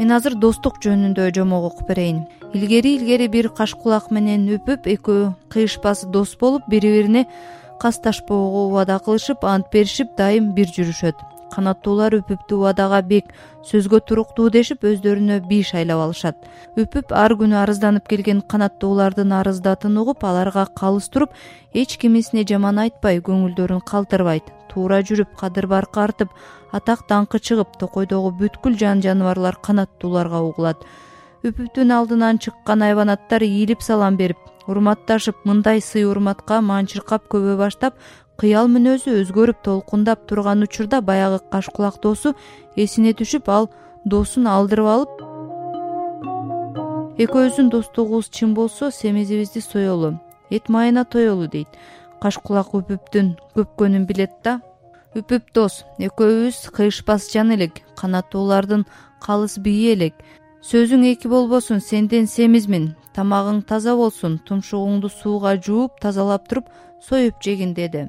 мен азыр достук жөнүндө жомок окуп берейин. Илгери илгери бир кашкулак менен үпүп экөө кыйышпас дос болуп бири бирине касташпоого убада кылышып ант беришип дайым бир жүрүшөт канаттуулар үпүптү убадага бек сөзгө туруктуу дешип өздөрүнө бий шайлап алышат. Үпүп ар күнү арызданып келген канаттуулардын арыздатын угуп аларга калыс туруп эч кимисине жаман айтпай көңүлдөрүн калтырбайт. Туура жүрүп кадыр баркы артып атак даңкы чыгып токойдогу бүткүл жан жаныбарлар канаттууларга угулат. Үпүптүн алдынан чыккан айбанаттар ийилип салам берип урматташып мындай сый урматка манчыркап көбө баштап кыял мүнөзү өзгөрүп толкундап турган учурда баягы кашкулак досу эсине түшүп ал досун алдырып алып экөөбүздүн достугубуз чын болсо семизибизди соелу эт майына тоелу дейт. Кашкулак үпүптүн көпкөнүн билет да. Үпүп дос экөөбүз кыйышпас жан элек канаттуулардын калыс бийи элек. Сөзүң эки болбосун сенден семизмин тамагың таза болсун тумшугуңду сууга жууп тазалап туруп союп жегин деди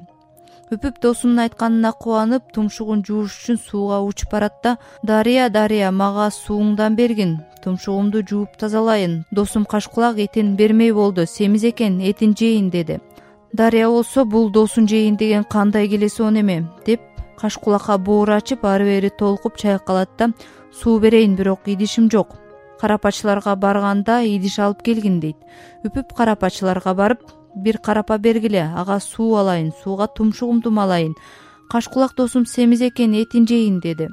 үпүп досунун айтканына кубанып тумшугун жууш үчүн сууга учуп барат да дарыя дарыя мага сууңдан бергин тумшугумду жууп тазалайын досум кашкулак этин бермей болду семиз экен этин жейин деди. Дарыя болсо бул досун жейин деген кандай келесоон эме деп кашкулакка боор ачып ары бери толкуп чайкалат да суу берейин бирок идишим жок карапачыларга барганда идиш алып келгин дейт. Үпүп карапачыларга барып бир карапа бергиле. Ага суу алайын сууга тумшугумду малайын кашкулак досум семиз экен этин жейин деди.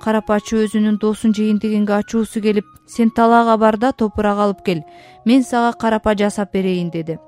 Карапачы өзүнүн досун жейин дегенге ачуусу келип сен талаага бар да топурак алып кел. Мен сага карапа жасап берейин деди.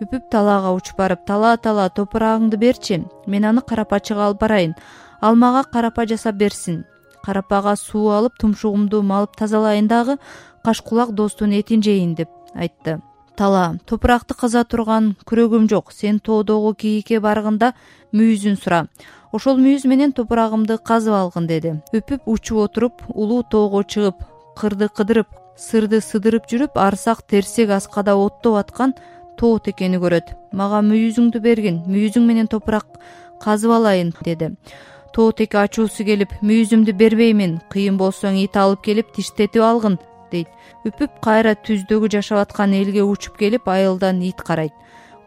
Үпүп талаага учуп барып тала тала топурагыңды берчи. Мен аны карапачыга алып барайын. Ал мага карапа жасап берсин карапага суу алып тумшугумду малып тазалайын дагы кашкулак достун этин жейин деп айтты тала топуракты каза турган күрөгүм жок. Сен тоодогу кийикке баргында мүйүзүн сура. Ошол мүйүз менен топурагымды казып алгын деди. Үпүп учуп отуруп улуу тоого чыгып кырды кыдырып сырды сыдырып жүрүп арсак терсек аскада оттоп аткан тоо текени көрөт. Мага мүйүзүңдү бергин мүйүзүң менен топурак казып алайын деди. Тоо теке ачуусу келип мүйүзүмдү бербеймин кыйын болсоң ит алып келип тиштетип алгын дейт. Үпүп кайра түздөгү жашап аткан элге учуп келип айылдан ит карайт.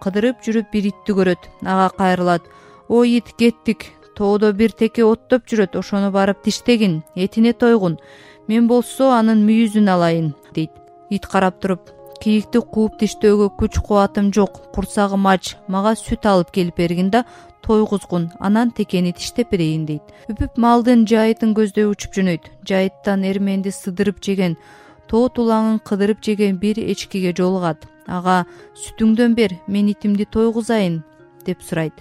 Кыдырып жүрүп бир итти көрөт ага кайрылат. Ой ит кеттик. Тоодо бир теке оттоп жүрөт. Ошону барып тиштегин. Этине тойгун. Мен болсо анын мүйүзүн алайын дейт. Ит карап туруп кийикти кууп тиштөөгө күч кубатым жок. Курсагым ач. Мага сүт алып келип бергин да тойгузгун. Анан текени тиштеп берейин дейт. Үпүп малдын жайытын көздөй учуп жөнөйт. Жайыттан эрменди сыдырып жеген тоо тулаңын кыдырып жеген бир эчкиге жолугат. Ага сүтүңдөн бер мен итимди тойгузайын деп сурайт.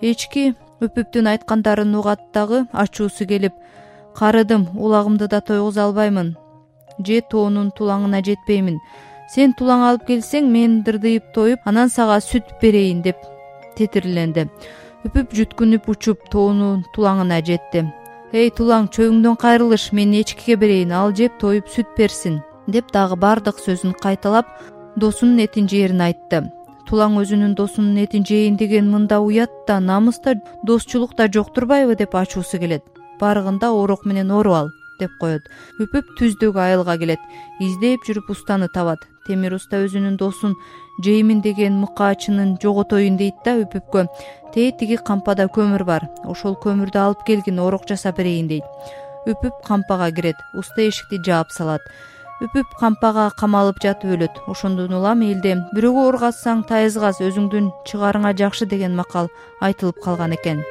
Эчки үпүптүн айткандарын угат дагы ачуусу келип карыдым улагымды да тойгуза албаймын. Же тоонун тулаңына жетпеймин. Сен тулаң алып келсең мен дырдыйып тоюп анан сага сүт берейин деп тетирленди үпүп жүткүнүп учуп тоонун тулаңына жетти эй тулаң чөбүңдөн кайрылыш мен эчкиге берейин ал жеп тоюп сүт берсин деп дагы баардык сөзүн кайталап досунун этин жээрин айтты. Тулаң өзүнүн досунун этин жейин деген мында уят да намыс да досчулук да жок турбайбы деп ачуусу келет. Баргында орок менен оруп ал деп коет. Үпүп түздөгү айылга келет. Издеп жүрүп устаны табат темир уста өзүнүн досун жеймин деген мыкаачынын жоготоюн дейт да үпүпкө. Тээ тиги кампада көмүр бар. Ошол көмүрдү алып келгин орок жасап берейин дейт. Үпүп кампага кирет. Уста эшикти жаап салат. Үпүп кампага камалып жатып өлөт. Ошондон улам элде бирөөгө ор казсаң тайыз каз өзүңдүн чыгарыңа жакшы деген макал айтылып калган экен